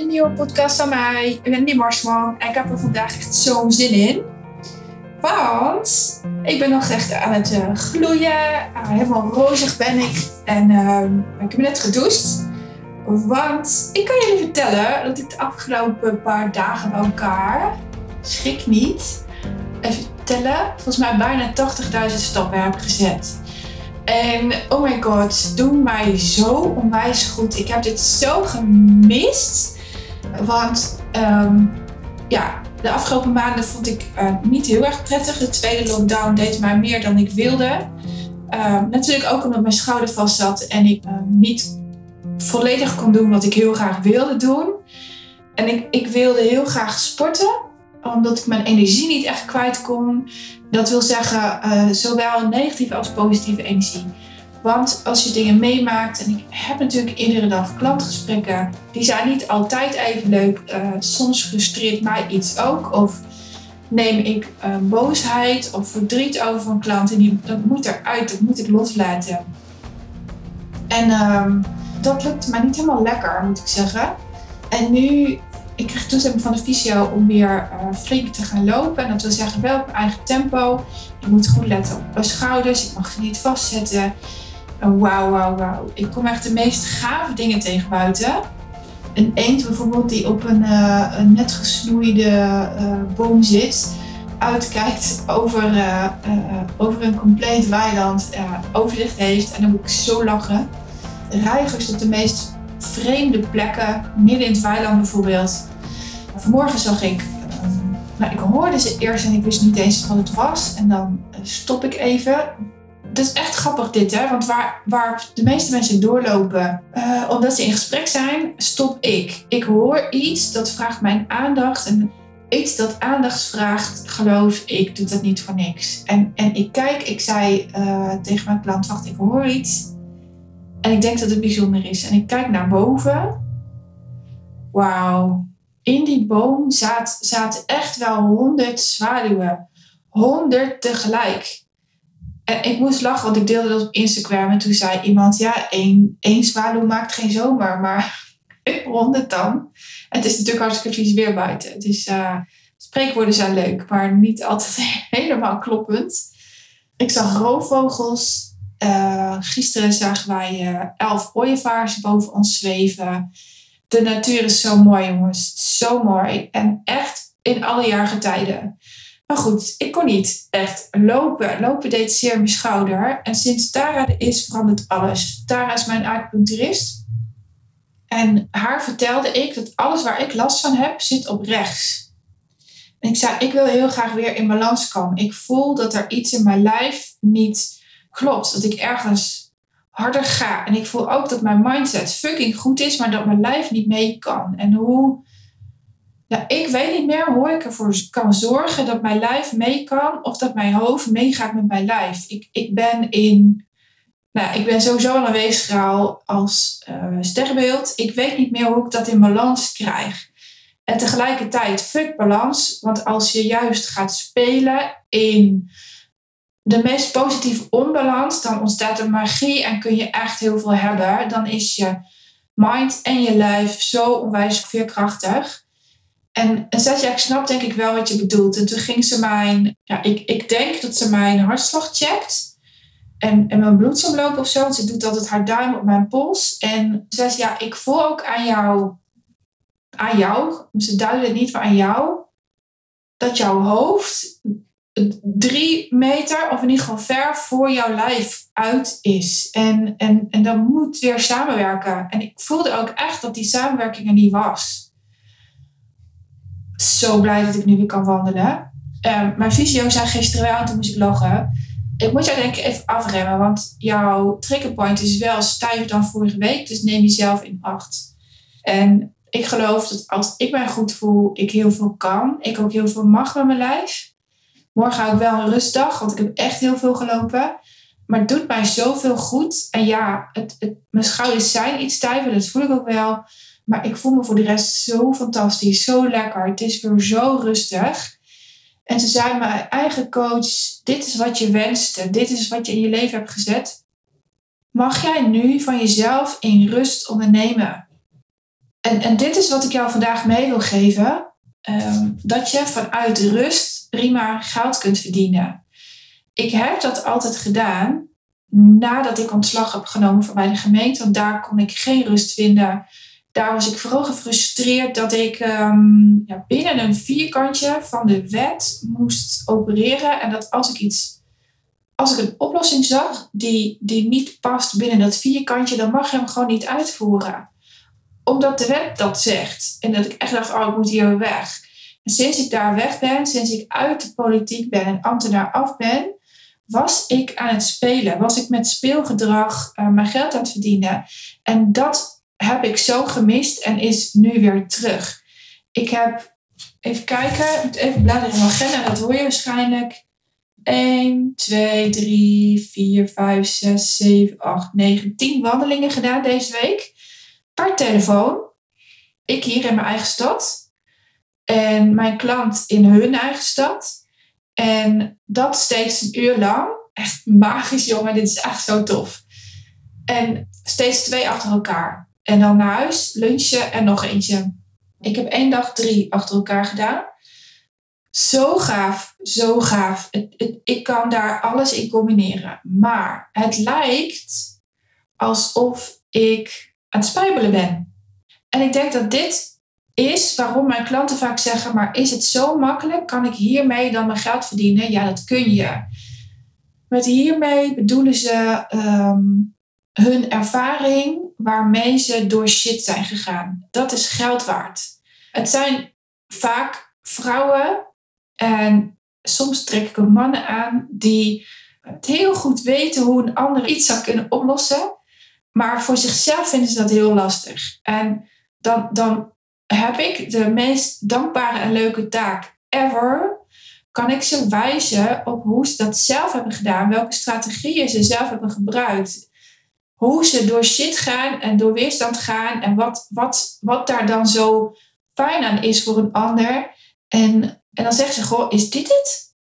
een nieuwe podcast van mij, Wendy Marsman. En ik heb er vandaag echt zo'n zin in. Want ik ben nog echt aan het uh, gloeien. Uh, helemaal rozig ben ik. En uh, ik heb net gedoucht. Want ik kan jullie vertellen dat ik de afgelopen paar dagen bij elkaar, schrik niet, even tellen, volgens mij bijna 80.000 stappen heb gezet. En oh my god, doe mij zo onwijs goed. Ik heb dit zo gemist. Want um, ja, de afgelopen maanden vond ik uh, niet heel erg prettig. De tweede lockdown deed mij meer dan ik wilde. Uh, natuurlijk ook omdat mijn schouder vast zat en ik uh, niet volledig kon doen wat ik heel graag wilde doen. En ik, ik wilde heel graag sporten omdat ik mijn energie niet echt kwijt kon. Dat wil zeggen, uh, zowel negatieve als positieve energie. Want als je dingen meemaakt, en ik heb natuurlijk iedere dag klantgesprekken, die zijn niet altijd even leuk. Uh, soms frustreert mij iets ook. Of neem ik uh, boosheid of verdriet over een klant en die, dat moet eruit, dat moet ik loslaten. En uh, dat lukt mij niet helemaal lekker, moet ik zeggen. En nu ik kreeg toestemming van de fysio om weer uh, flink te gaan lopen. En dat wil zeggen wel op mijn eigen tempo. Ik moet goed letten op mijn schouders. Ik mag ze niet vastzetten. Uh, wauw, wauw, wauw. Ik kom echt de meest gave dingen tegen buiten. Een eend bijvoorbeeld die op een, uh, net gesnoeide boom zit. Uitkijkt over, over een compleet weiland. overzicht heeft. En dan moet ik zo lachen. Reigers op de meest vreemde plekken, midden in het weiland bijvoorbeeld. Vanmorgen zag ik, nou ik hoorde ze eerst en ik wist niet eens wat het was. En dan stop ik even. Dat is echt grappig dit, hè? Want waar, waar de meeste mensen doorlopen, uh, omdat ze in gesprek zijn, stop ik. Ik hoor iets dat vraagt mijn aandacht. En iets dat aandacht vraagt, geloof ik, doet dat niet voor niks. En, en ik kijk, ik zei uh, tegen mijn klant, wacht, ik hoor iets. En ik denk dat het bijzonder is. En ik kijk naar boven. Wauw. In die boom zaten zaten echt wel honderd zwaluwen. Honderd tegelijk. En ik moest lachen, want ik deelde dat op Instagram. En toen zei iemand, ja, één, één zwaluw maakt geen zomer. Maar honderd dan. En het is natuurlijk hartstikke vies weer buiten. Dus uh, spreekwoorden zijn leuk, maar niet altijd helemaal kloppend. Ik zag roofvogels, uh, gisteren zagen wij elf ooievaars boven ons zweven. De natuur is zo mooi, jongens. Zo mooi. En echt in alle jaargetijden. Maar goed, ik kon niet echt lopen. Lopen deed zeer mijn schouder. En sinds Tara er is, verandert alles. Tara is mijn acupuncturist. En haar vertelde ik dat alles waar ik last van heb, zit op rechts. En ik zei, ik wil heel graag weer in balans komen. Ik voel dat er iets in mijn lijf niet klopt. Dat ik ergens harder ga. En ik voel ook dat mijn mindset fucking goed is, maar dat mijn lijf niet mee kan. En hoe. Ja, ik weet niet meer hoe ik ervoor kan zorgen dat mijn lijf mee kan of dat mijn hoofd meegaat met mijn lijf. Ik, ik ben in. Nou, ik ben sowieso al een weegschaal als uh, sterrenbeeld. Ik weet niet meer hoe ik dat in balans krijg. En tegelijkertijd, fuck balans. Want als je juist gaat spelen in de meest positieve onbalans, dan ontstaat er magie en kun je echt heel veel hebben. Dan is je mind en je lijf zo onwijs veerkrachtig. En, en jaar, ik snap denk ik wel wat je bedoelt. En toen ging ze mijn, ja, ik, ik denk dat ze mijn hartslag checkt. En, en mijn bloedsomloop of zo. Want ze doet altijd haar duim op mijn pols. En ze ik voel ook aan jou, aan jou, ze duiden het niet, maar aan jou, dat jouw hoofd drie meter, of in ieder geval ver voor jouw lijf uit is. En, en, en dan moet weer samenwerken. En ik voelde ook echt dat die samenwerking er niet was. Zo blij dat ik nu weer kan wandelen. Um, mijn fysio zei gisteren wel, en toen moest ik lachen. Ik moet jou denk ik even afremmen, want jouw triggerpoint is wel stijver dan vorige week. Dus neem jezelf in acht. En ik geloof dat als ik mij goed voel, ik heel veel kan. Ik ook heel veel mag met mijn lijf. Morgen hou ik wel een rustdag, want ik heb echt heel veel gelopen. Maar het doet mij zoveel goed. En ja, het, mijn schouders zijn iets stijver, dat voel ik ook wel. Maar ik voel me voor de rest zo fantastisch, zo lekker. Het is weer zo rustig. En ze zei mijn eigen coach, dit is wat je wenste. Dit is wat je in je leven hebt gezet. Mag jij nu van jezelf in rust ondernemen? En, en dit is wat ik jou vandaag mee wil geven. Ehm, dat je vanuit rust prima geld kunt verdienen. Ik heb dat altijd gedaan nadat ik ontslag heb genomen van bij de gemeente. Want daar kon ik geen rust vinden. Daar was ik vooral gefrustreerd dat ik ehm, ja, binnen een vierkantje van de wet moest opereren. En dat als ik iets, als ik een oplossing zag die, die niet past binnen dat vierkantje, dan mag je hem gewoon niet uitvoeren. Omdat de wet dat zegt. En dat ik echt dacht, oh, ik moet hier weg. En sinds ik daar weg ben, sinds ik uit de politiek ben en ambtenaar af ben, was ik aan het spelen. Was ik met speelgedrag uh, mijn geld aan het verdienen. En dat heb ik zo gemist en is nu weer terug. Ik heb, even kijken, even bladeren in mijn agenda, dat hoor je waarschijnlijk. 1, 2, 3, 4, 5, 6, 7, 8, 9, 10 wandelingen gedaan deze week. Per telefoon. Ik hier in mijn eigen stad. En mijn klant in hun eigen stad. En dat steeds een uur lang. Echt magisch, jongen. Dit is echt zo tof. En steeds twee achter elkaar. En dan naar huis, lunchen en nog eentje. Ik heb één dag drie achter elkaar gedaan. Zo gaaf, zo gaaf. Het, ik kan daar alles in combineren. Maar het lijkt alsof ik aan het spijbelen ben. En ik denk dat dit is waarom mijn klanten vaak zeggen: Maar is het zo makkelijk? Kan ik hiermee dan mijn geld verdienen? Ja, dat kun je. Met hiermee bedoelen ze ehm, hun ervaring waarmee ze door shit zijn gegaan. Dat is geld waard. Het zijn vaak vrouwen en soms trek ik ook mannen aan die het heel goed weten hoe een ander iets zou kunnen oplossen. Maar voor zichzelf vinden ze dat heel lastig. En dan, dan heb ik de meest dankbare en leuke taak ever. Kan ik ze wijzen op hoe ze dat zelf hebben gedaan, welke strategieën ze zelf hebben gebruikt. Hoe ze door shit gaan en door weerstand gaan en wat, wat, wat daar dan zo fijn aan is voor een ander. En, en dan zeggen ze: Goh, is dit het?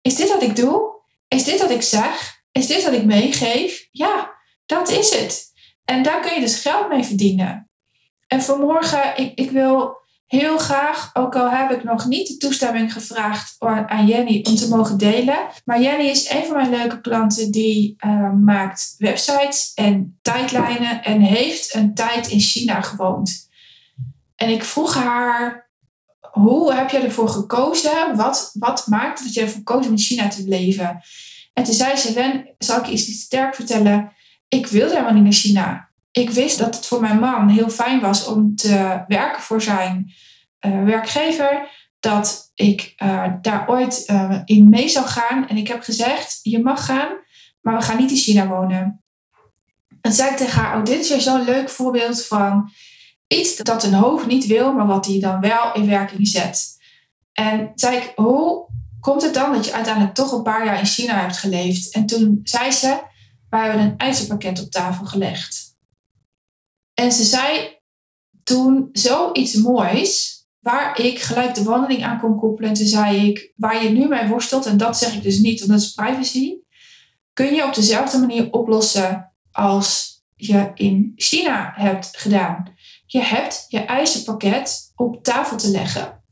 Is dit wat ik doe? Is dit wat ik zeg? Is dit wat ik meegeef? Ja, dat is het. En daar kun je dus geld mee verdienen. En vanmorgen, ik, ik wil heel graag, ook al heb ik nog niet de toestemming gevraagd aan Jenny om te mogen delen. Maar Jenny is een van mijn leuke klanten die uh, maakt websites en tijdlijnen en heeft een tijd in China gewoond. En ik vroeg haar, hoe heb je ervoor gekozen? Wat, wat maakt dat je ervoor koos om in China te leven? En toen zei ze, Wen, zal ik iets sterk vertellen? Ik wilde helemaal niet naar China ik wist dat het voor mijn man heel fijn was om te werken voor zijn uh, werkgever. Dat ik uh, daar ooit uh, in mee zou gaan. En ik heb gezegd, je mag gaan, maar we gaan niet in China wonen. En zei ik tegen haar, oh, dit is weer zo'n leuk voorbeeld van iets dat een hoofd niet wil, maar wat hij dan wel in werking zet. En zei ik, hoe komt het dan dat je uiteindelijk toch een paar jaar in China hebt geleefd? En toen zei ze, we hebben een ijzerpakket op tafel gelegd. En ze zei toen zoiets moois, waar ik gelijk de wandeling aan kon koppelen. En toen zei ik, waar je nu mee worstelt, en dat zeg ik dus niet, want dat is privacy, kun je op dezelfde manier oplossen als je in China hebt gedaan. Je hebt je ijzerpakket op tafel te leggen.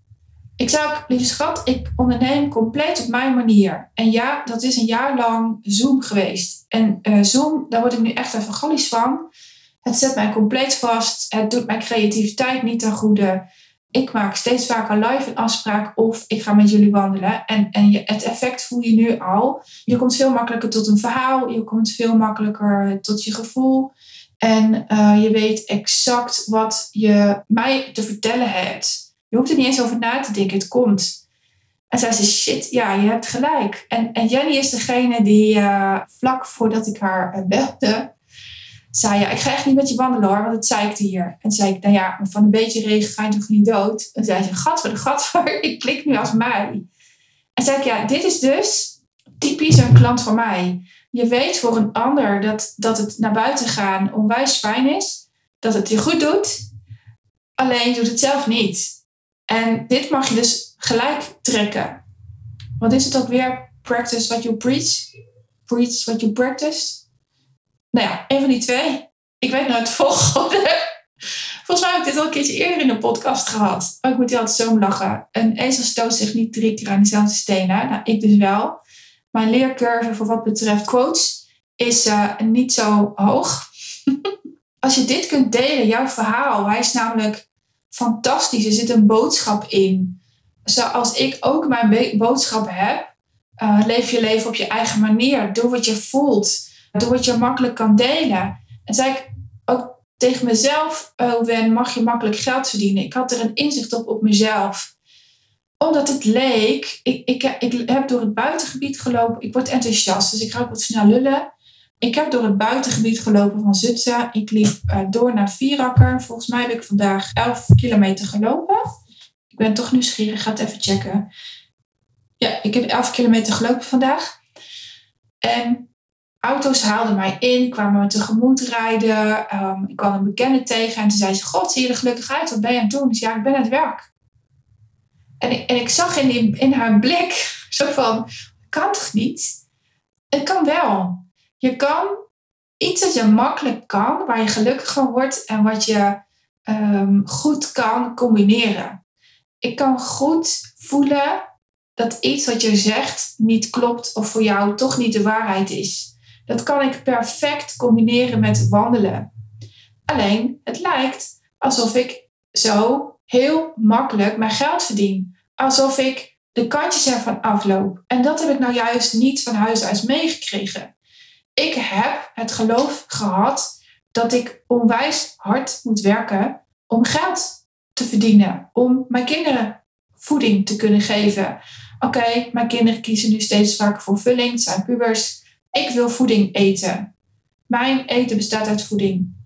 Ik zei ook, lieve schat, ik onderneem compleet op mijn manier. En ja, dat is een jaar lang Zoom geweest. En uh, Zoom, daar word ik nu echt even gallies van. Het zet mij compleet vast. Het doet mijn creativiteit niet ten goede. Ik maak steeds vaker live een afspraak of ik ga met jullie wandelen. En, en je, het effect voel je nu al. Je komt veel makkelijker tot een verhaal. Je komt veel makkelijker tot je gevoel. En uh, je weet exact wat je mij te vertellen hebt. Je hoeft er niet eens over na te denken. Het komt. En zei ze, shit, ja, je hebt gelijk. En, en Jenny is degene die uh, vlak voordat ik haar belde, zei ja, ik ga echt niet met je wandelen hoor, want het zeikte hier. En zei ik, nou ja, van een beetje regen ga je toch niet dood? En zei ze, gat voor de gat voor, ik klik nu als mij. En zei ik, ja, dit is dus typisch een klant van mij. Je weet voor een ander dat, dat het naar buiten gaan onwijs fijn is, dat het je goed doet, alleen je doet het zelf niet. En dit mag je dus gelijk trekken. Wat is het ook weer? Practice what you preach. Preach what you practice. Nou ja, een van die twee. Ik weet nooit de volgorde. Volgens mij heb ik dit al een keertje eerder in de podcast gehad. Oh, ik moet hier altijd zo om lachen. Een ezel stoot zich niet drie keer aan dezelfde stenen. Nou, ik dus wel. Mijn leercurve voor wat betreft quotes is uh, niet zo hoog. Als je dit kunt delen, jouw verhaal, hij is namelijk fantastisch. Er zit een boodschap in. Zoals ik ook mijn boodschap heb. Uh, leef je leven op je eigen manier. Doe wat je voelt. Doe wat je makkelijk kan delen. En zei ik ook tegen mezelf, oh Wen, mag je makkelijk geld verdienen? Ik had er een inzicht op op mezelf. Omdat het leek, ik, ik, ik heb door het buitengebied gelopen. Ik word enthousiast, dus ik ga ook wat snel lullen. Ik heb door het buitengebied gelopen van Zutsen. Ik liep uh, door naar Vierakker. Volgens mij heb ik vandaag 11 kilometer gelopen. Ik ben toch nieuwsgierig, ga het even checken. Ja, ik heb 11 kilometer gelopen vandaag. En auto's haalden mij in, kwamen me tegemoet rijden. Um, ik kwam een bekende tegen en toen zei ze: God, zie je er gelukkig uit? Wat ben je aan het doen? Dus ja, ik ben aan het werk. En ik, en ik zag in, in haar blik zo van: kan toch niet? Het kan wel. Je kan iets dat je makkelijk kan, waar je gelukkig van wordt en wat je um, goed kan combineren. Ik kan goed voelen dat iets wat je zegt niet klopt of voor jou toch niet de waarheid is. Dat kan ik perfect combineren met wandelen. Alleen, het lijkt alsof ik zo heel makkelijk mijn geld verdien. Alsof ik de kantjes ervan afloop. En dat heb ik nou juist niet van huis uit meegekregen. Ik heb het geloof gehad dat ik onwijs hard moet werken om geld te verdienen. Om mijn kinderen voeding te kunnen geven. Oké, mijn kinderen kiezen nu steeds vaker voor vulling. Het zijn pubers. Ik wil voeding eten. Mijn eten bestaat uit voeding.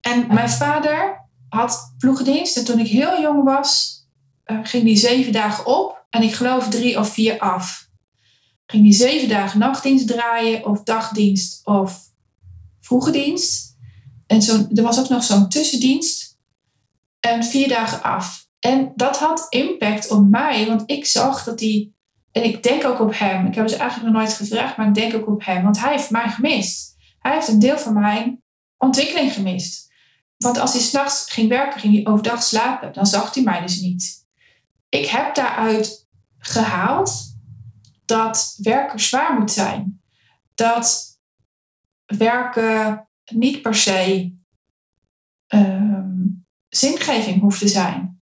En mijn vader had ploegdienst. En toen ik heel jong was, uh, ging die zeven dagen op. En ik geloof drie of vier af. Ging die zeven dagen nachtdienst draaien, of dagdienst, of vroege dienst. En zo, er was ook nog zo'n tussendienst. En vier dagen af. En dat had impact op mij, want ik zag dat hij en ik denk ook op hem. Ik heb ze eigenlijk nog nooit gevraagd, maar ik denk ook op hem. Want hij heeft mij gemist. Hij heeft een deel van mijn ontwikkeling gemist. Want als hij s'nachts ging werken, ging hij overdag slapen. Dan zag hij mij dus niet. Ik heb daaruit gehaald dat werken zwaar moet zijn. Dat werken niet per se um, zingeving hoeft te zijn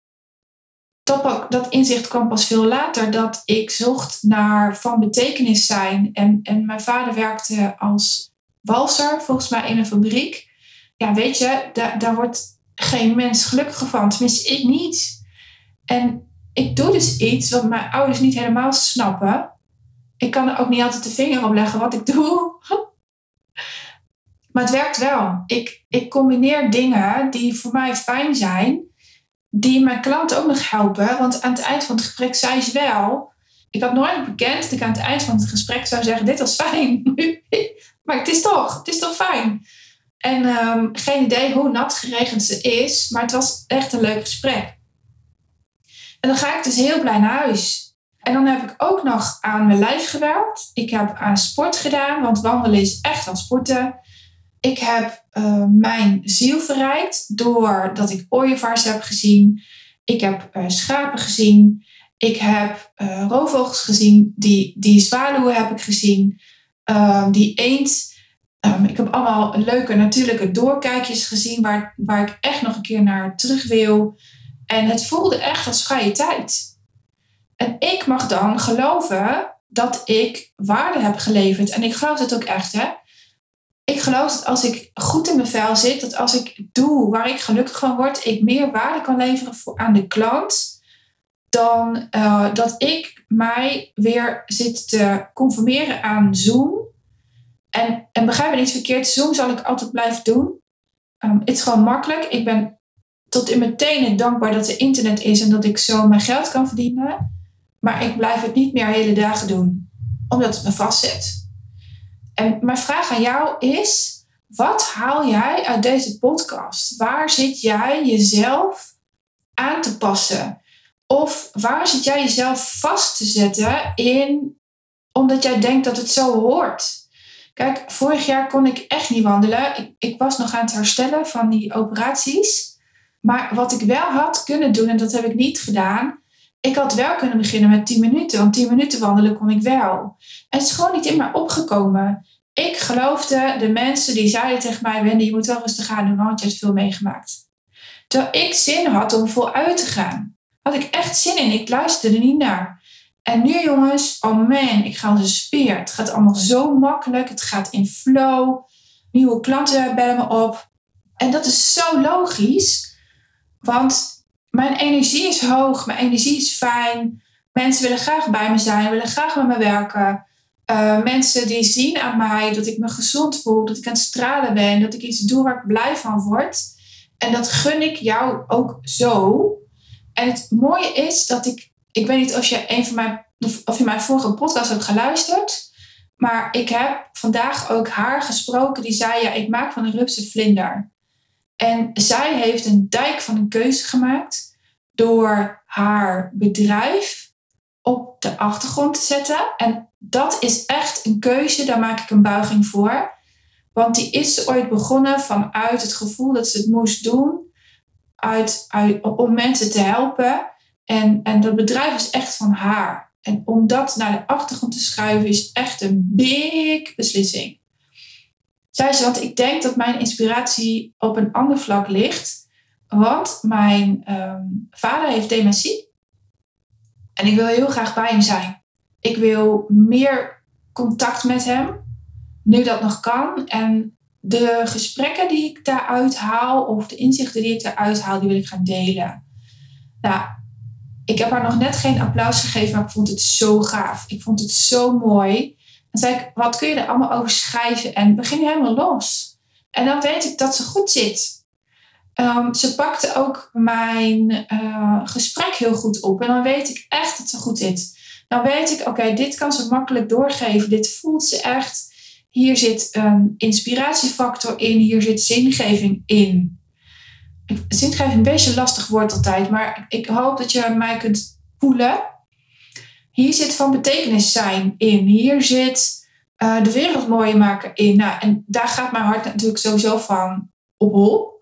dat, dat inzicht kwam pas veel later dat ik zocht naar van betekenis zijn. En, en mijn vader werkte als walser, volgens mij in een fabriek. Ja, weet je, daar, daar wordt geen mens gelukkiger van. Tenminste, ik niet. En ik doe dus iets wat mijn ouders niet helemaal snappen. Ik kan er ook niet altijd de vinger op leggen wat ik doe. Maar het werkt wel. Ik, ik combineer dingen die voor mij fijn zijn die mijn klant ook nog helpen. Want aan het eind van het gesprek zei ze wel. Ik had nooit bekend dat ik aan het eind van het gesprek zou zeggen: Dit was fijn. maar het is toch, het is toch fijn. En um, geen idee hoe nat geregend ze is, maar het was echt een leuk gesprek. En dan ga ik dus heel blij naar huis. En dan heb ik ook nog aan mijn lijf gewerkt. Ik heb aan sport gedaan, want wandelen is echt wel sporten. Ik heb uh, mijn ziel verrijkt doordat ik ooievaars heb gezien. Ik heb uh, schapen gezien. Ik heb uh, roofvogels gezien. Die, die zwaluwen heb ik gezien. Ehm, die eend. Um, ik heb allemaal leuke natuurlijke doorkijkjes gezien waar, waar ik echt nog een keer naar terug wil. En het voelde echt als vrije tijd. En ik mag dan geloven dat ik waarde heb geleverd. En ik geloof het ook echt, hè ik geloof dat als ik goed in mijn vel zit, dat als ik doe waar ik gelukkig van word, ik meer waarde kan leveren voor, aan de klant dan uh, dat ik mij weer zit te conformeren aan Zoom. En, en begrijp me niet verkeerd, Zoom zal ik altijd blijven doen. Um, het is gewoon makkelijk. Ik ben tot in mijn tenen dankbaar dat er internet is en dat ik zo mijn geld kan verdienen. Maar ik blijf het niet meer hele dagen doen, omdat het me vastzet. En mijn vraag aan jou is: wat haal jij uit deze podcast? Waar zit jij jezelf aan te passen? Of waar zit jij jezelf vast te zetten in omdat jij denkt dat het zo hoort? Kijk, vorig jaar kon ik echt niet wandelen. Ik, ik was nog aan het herstellen van die operaties. Maar wat ik wel had kunnen doen, en dat heb ik niet gedaan, ik had wel kunnen beginnen met 10 minuten, want 10 minuten wandelen kon ik wel. En het is gewoon niet in mij opgekomen. Ik geloofde de mensen die zeiden tegen mij: Wendy, je moet wel rustig gaan doen, want je hebt veel meegemaakt. Terwijl ik zin had om voluit te gaan. Had ik echt zin in. Ik luisterde er niet naar. En nu jongens, oh man, ik ga als een speer. Het gaat allemaal zo makkelijk. Het gaat in flow. Nieuwe klanten bellen me op. En dat is zo logisch. Want mijn energie is hoog. Mijn energie is fijn. Mensen willen graag bij me zijn. Willen graag met me werken. Uh, mensen die zien aan mij dat ik me gezond voel. Dat ik aan het stralen ben. Dat ik iets doe waar ik blij van word. En dat gun ik jou ook zo. En het mooie is dat ik ik weet niet of je een van mijn, of je mijn vorige podcast hebt geluisterd. Maar ik heb vandaag ook haar gesproken die zei: Ja, ik maak van een rupse vlinder. En zij heeft een dijk van een keuze gemaakt door haar bedrijf op de achtergrond te zetten. En dat is echt een keuze, daar maak ik een buiging voor. Want die is ooit begonnen vanuit het gevoel dat ze het moest doen, uit, uit, om mensen te helpen. En, en dat bedrijf is echt van haar. En om dat naar de achtergrond te schuiven is echt een big beslissing. Zij ze, want ik denk dat mijn inspiratie op een ander vlak ligt. Want mijn ehm, vader heeft dementie. En ik wil heel graag bij hem zijn. Ik wil meer contact met hem, nu dat nog kan. En de gesprekken die ik daaruit haal, of de inzichten die ik daaruit haal, die wil ik gaan delen. Nou, ik heb haar nog net geen applaus gegeven, maar ik vond het zo gaaf. Ik vond het zo mooi. En zei ik, wat kun je er allemaal over schrijven? En begin helemaal los. En dan weet ik dat ze goed zit. Ehm, ze pakte ook mijn uh, gesprek heel goed op. En dan weet ik echt dat ze goed zit. Dan weet ik, oké, dit kan ze makkelijk doorgeven. Dit voelt ze echt. Hier zit een inspiratiefactor in. Hier zit zingeving in zingeving een beetje een lastig woord altijd, maar ik hoop dat je mij kunt voelen. Hier zit van betekenis zijn in. Hier zit uh, de wereld mooier maken in. Nou, en daar gaat mijn hart natuurlijk sowieso van op hol.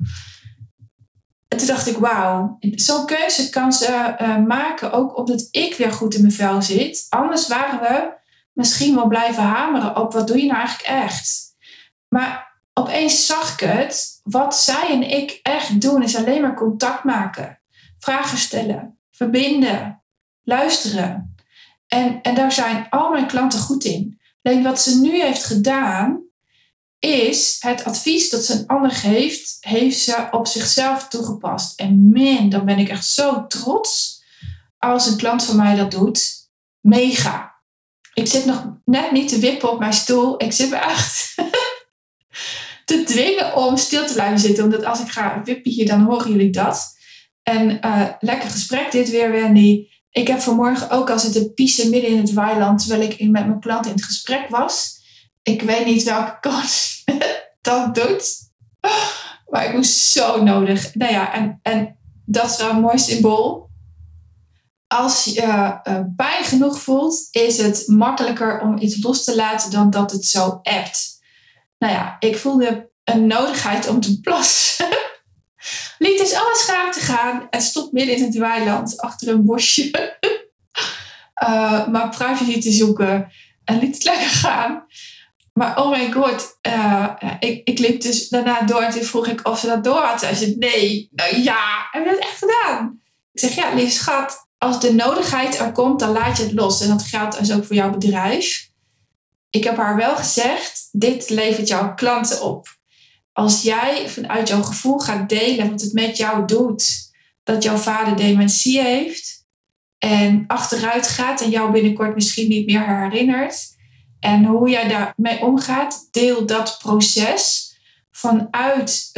En toen dacht ik, wauw, zo'n keuze kan ze uh, maken ook omdat ik weer goed in mijn vel zit. Anders waren we misschien wel blijven hameren op wat doe je nou eigenlijk echt. Maar opeens zag ik het. Wat zij en ik echt doen, is alleen maar contact maken. Vragen stellen, verbinden, luisteren. En, en daar zijn al mijn klanten goed in. Wat ze nu heeft gedaan, is het advies dat ze een ander geeft, heeft ze op zichzelf toegepast. En man, dan ben ik echt zo trots als een klant van mij dat doet. Mega. Ik zit nog net niet te wippen op mijn stoel. Ik zit echt te dwingen om stil te blijven zitten. Omdat als ik ga wippen hier, dan horen jullie dat. En uh, lekker gesprek dit weer, Wendy. Ik heb vanmorgen ook al zitten piezen midden in het weiland... terwijl ik met mijn klant in het gesprek was. Ik weet niet welke kans dat doet. Maar ik moest zo nodig. Nou ja, en, en dat is wel een mooi symbool. Als je uh, pijn genoeg voelt, is het makkelijker om iets los te laten dan dat het zo appt nou ja, ik voelde een nodigheid om te plassen. Liet dus alles te gaan en stond midden in het weiland achter een bosje. uh, maar privacy te zoeken en liet het lekker gaan. Maar oh my god, uh, ik, ik liep dus daarna door en toen vroeg ik of ze dat door had. Zij zei nee, nou ja, heb je dat echt gedaan? Ik zeg ja, lief schat, als de nodigheid er komt, dan laat je het los. En dat geldt dus ook voor jouw bedrijf ik heb haar wel gezegd, dit levert jouw klanten op. Als jij vanuit jouw gevoel gaat delen wat het met jou doet, dat jouw vader dementie heeft en achteruit gaat en jou binnenkort misschien niet meer herinnert en hoe jij daarmee omgaat, deel dat proces vanuit,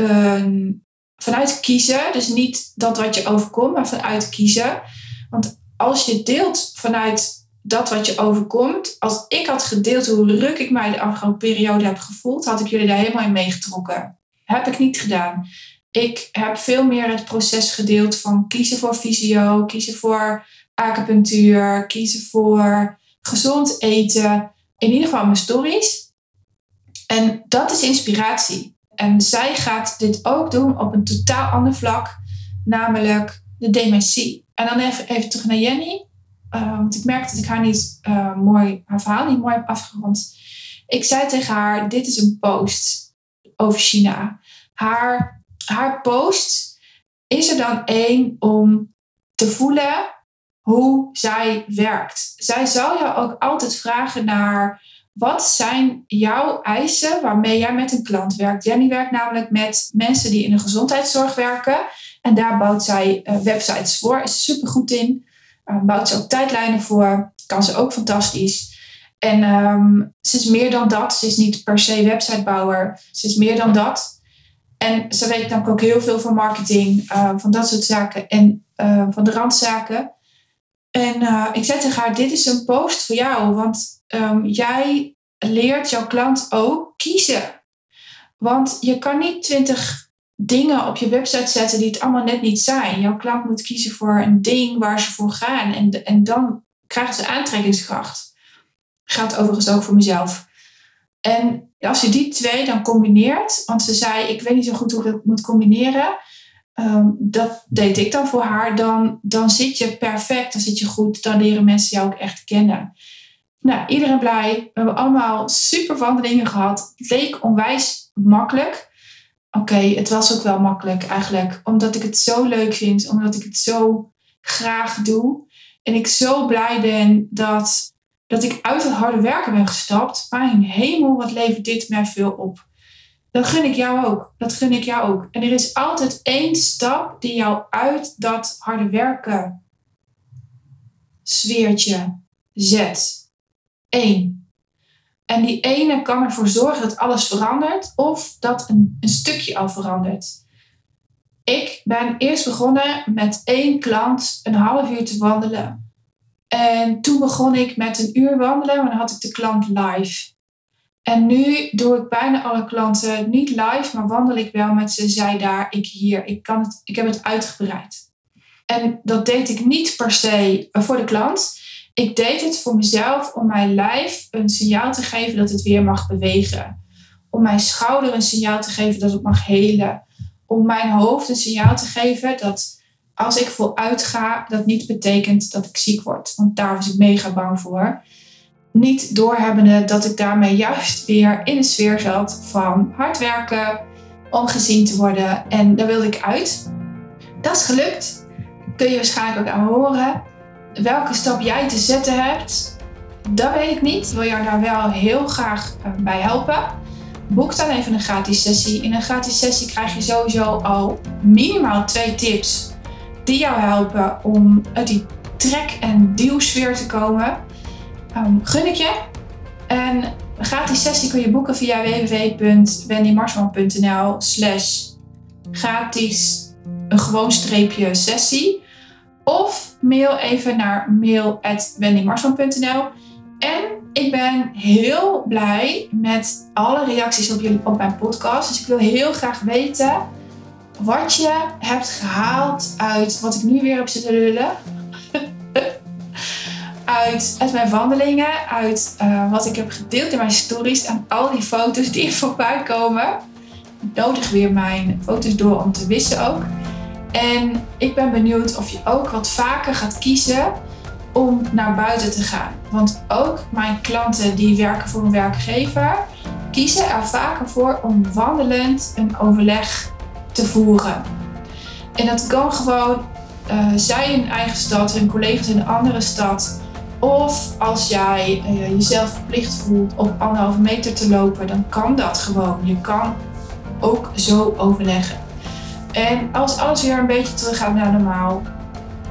vanuit kiezen. Dus niet dat wat je overkomt, maar vanuit kiezen. Want als je deelt vanuit dat wat je overkomt. Als ik had gedeeld hoe ruk ik mij de afgelopen periode heb gevoeld, had ik jullie daar helemaal in meegetrokken. Heb ik niet gedaan. Ik heb veel meer het proces gedeeld van kiezen voor visio, kiezen voor acupunctuur, kiezen voor gezond eten. In ieder geval mijn stories. En dat is inspiratie. En zij gaat dit ook doen op een totaal ander vlak. namelijk de dementie. En dan even, even terug naar Jenny. Uh, want ik merk dat ik haar niet uh, mooi, haar verhaal niet mooi heb afgerond. Ik zei tegen haar: Dit is een post over China. Haar, haar post is er dan één om te voelen hoe zij werkt. Zij zal jou ook altijd vragen naar wat zijn jouw eisen waarmee jij met een klant werkt. Jenny werkt namelijk met mensen die in de gezondheidszorg werken. En daar bouwt zij uh, websites voor. Is super goed in. Bouwt ze ook tijdlijnen voor. Kan ze ook fantastisch. En um, ze is meer dan dat. Ze is niet per se websitebouwer. Ze is meer dan dat. En ze weet namelijk ook heel veel van marketing, uh, van dat soort zaken en van de randzaken. En uh, ik zei tegen haar, dit is een post voor jou, want um, jij leert jouw klant ook kiezen. Want je kan niet twintig dingen op je website zetten die het allemaal net niet zijn. Jouw klant moet kiezen voor een ding waar ze voor gaan. En, en dan krijgen ze aantrekkingskracht. Gaat overigens ook voor mezelf. En als je die twee dan combineert, want ze zei, ik weet niet zo goed hoe ik dat moet combineren. Um, dat deed ik dan voor haar, dan, dan zit je perfect, dan zit je goed, dan leren mensen jou ook echt kennen. Nou, iedereen blij. We hebben allemaal super wandelingen gehad. Het leek onwijs makkelijk. Oké, het was ook wel makkelijk eigenlijk, omdat ik het zo leuk vind, omdat ik het zo graag doe. En ik zo blij ben dat, dat ik uit het harde werken ben gestapt. Mijn hemel, wat levert dit mij veel op. Dat gun ik jou ook. Dat gun ik jou ook. En er is altijd één stap die jou uit dat harde werken sfeertje zet. Eén. En die ene kan ervoor zorgen dat alles verandert of dat een, een stukje al verandert. Ik ben eerst begonnen met één klant een half uur te wandelen. En toen begon ik met een uur wandelen, maar dan had ik de klant live. En nu doe ik bijna alle klanten niet live, maar wandel ik wel met ze. Zij daar, ik hier. Ik, kan het, ik heb het uitgebreid. En dat deed ik niet per se voor de klant. Ik deed het voor mezelf om mijn lijf een signaal te geven dat het weer mag bewegen. Om mijn schouder een signaal te geven dat het mag helen. Om mijn hoofd een signaal te geven dat als ik voluit ga, dat niet betekent dat ik ziek word. Want daar was ik mega bang voor niet doorhebbende dat ik daarmee juist weer in een sfeer zat van hard werken, om gezien te worden. En daar wilde ik uit. Dat is gelukt. Kun je waarschijnlijk ook aan horen. Welke stap jij te zetten hebt, dat weet ik niet. Wil jou daar wel heel graag eh, bij helpen? Boek dan even een gratis sessie. In een gratis sessie krijg je sowieso al minimaal twee tips die jou helpen om uit die trek- en duwsfeer te komen um, gun ik je. En een gratis sessie kun je boeken via www.wendymarsman.nl slash gratis een gewoon streepje sessie. Of mail even naar mail.wendymarsman.nl En ik ben heel blij met alle reacties op, jullie, op mijn podcast. Dus ik wil heel graag weten wat je hebt gehaald uit wat ik nu weer heb zitten lullen uit, uit mijn wandelingen, uit uh, wat ik heb gedeeld in mijn stories en al die foto's die er voorbij komen. Ik nodig weer mijn foto's door om te wissen ook. En ik ben benieuwd of je ook wat vaker gaat kiezen om naar buiten te gaan. Want ook mijn klanten die werken voor een werkgever, kiezen er vaker voor om wandelend een overleg te voeren. En dat kan gewoon uh, zij in eigen stad, hun collega's in een andere stad. Of als jij uh, jezelf verplicht voelt op anderhalve meter te lopen, dan kan dat gewoon. Je kan ook zo overleggen. En als alles weer een beetje teruggaat naar normaal,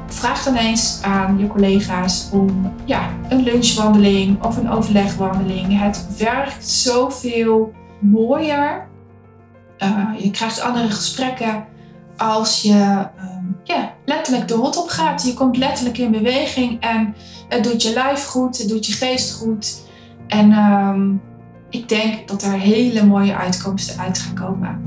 vraag dan eens aan je collega's om ja, een lunchwandeling of een overlegwandeling. Het werkt zoveel mooier. Uh, je krijgt andere gesprekken als je um, letterlijk de hot op gaat. Je komt letterlijk in beweging en het doet je lijf goed, het doet je geest goed. En um, ik denk dat er hele mooie uitkomsten uit gaan komen.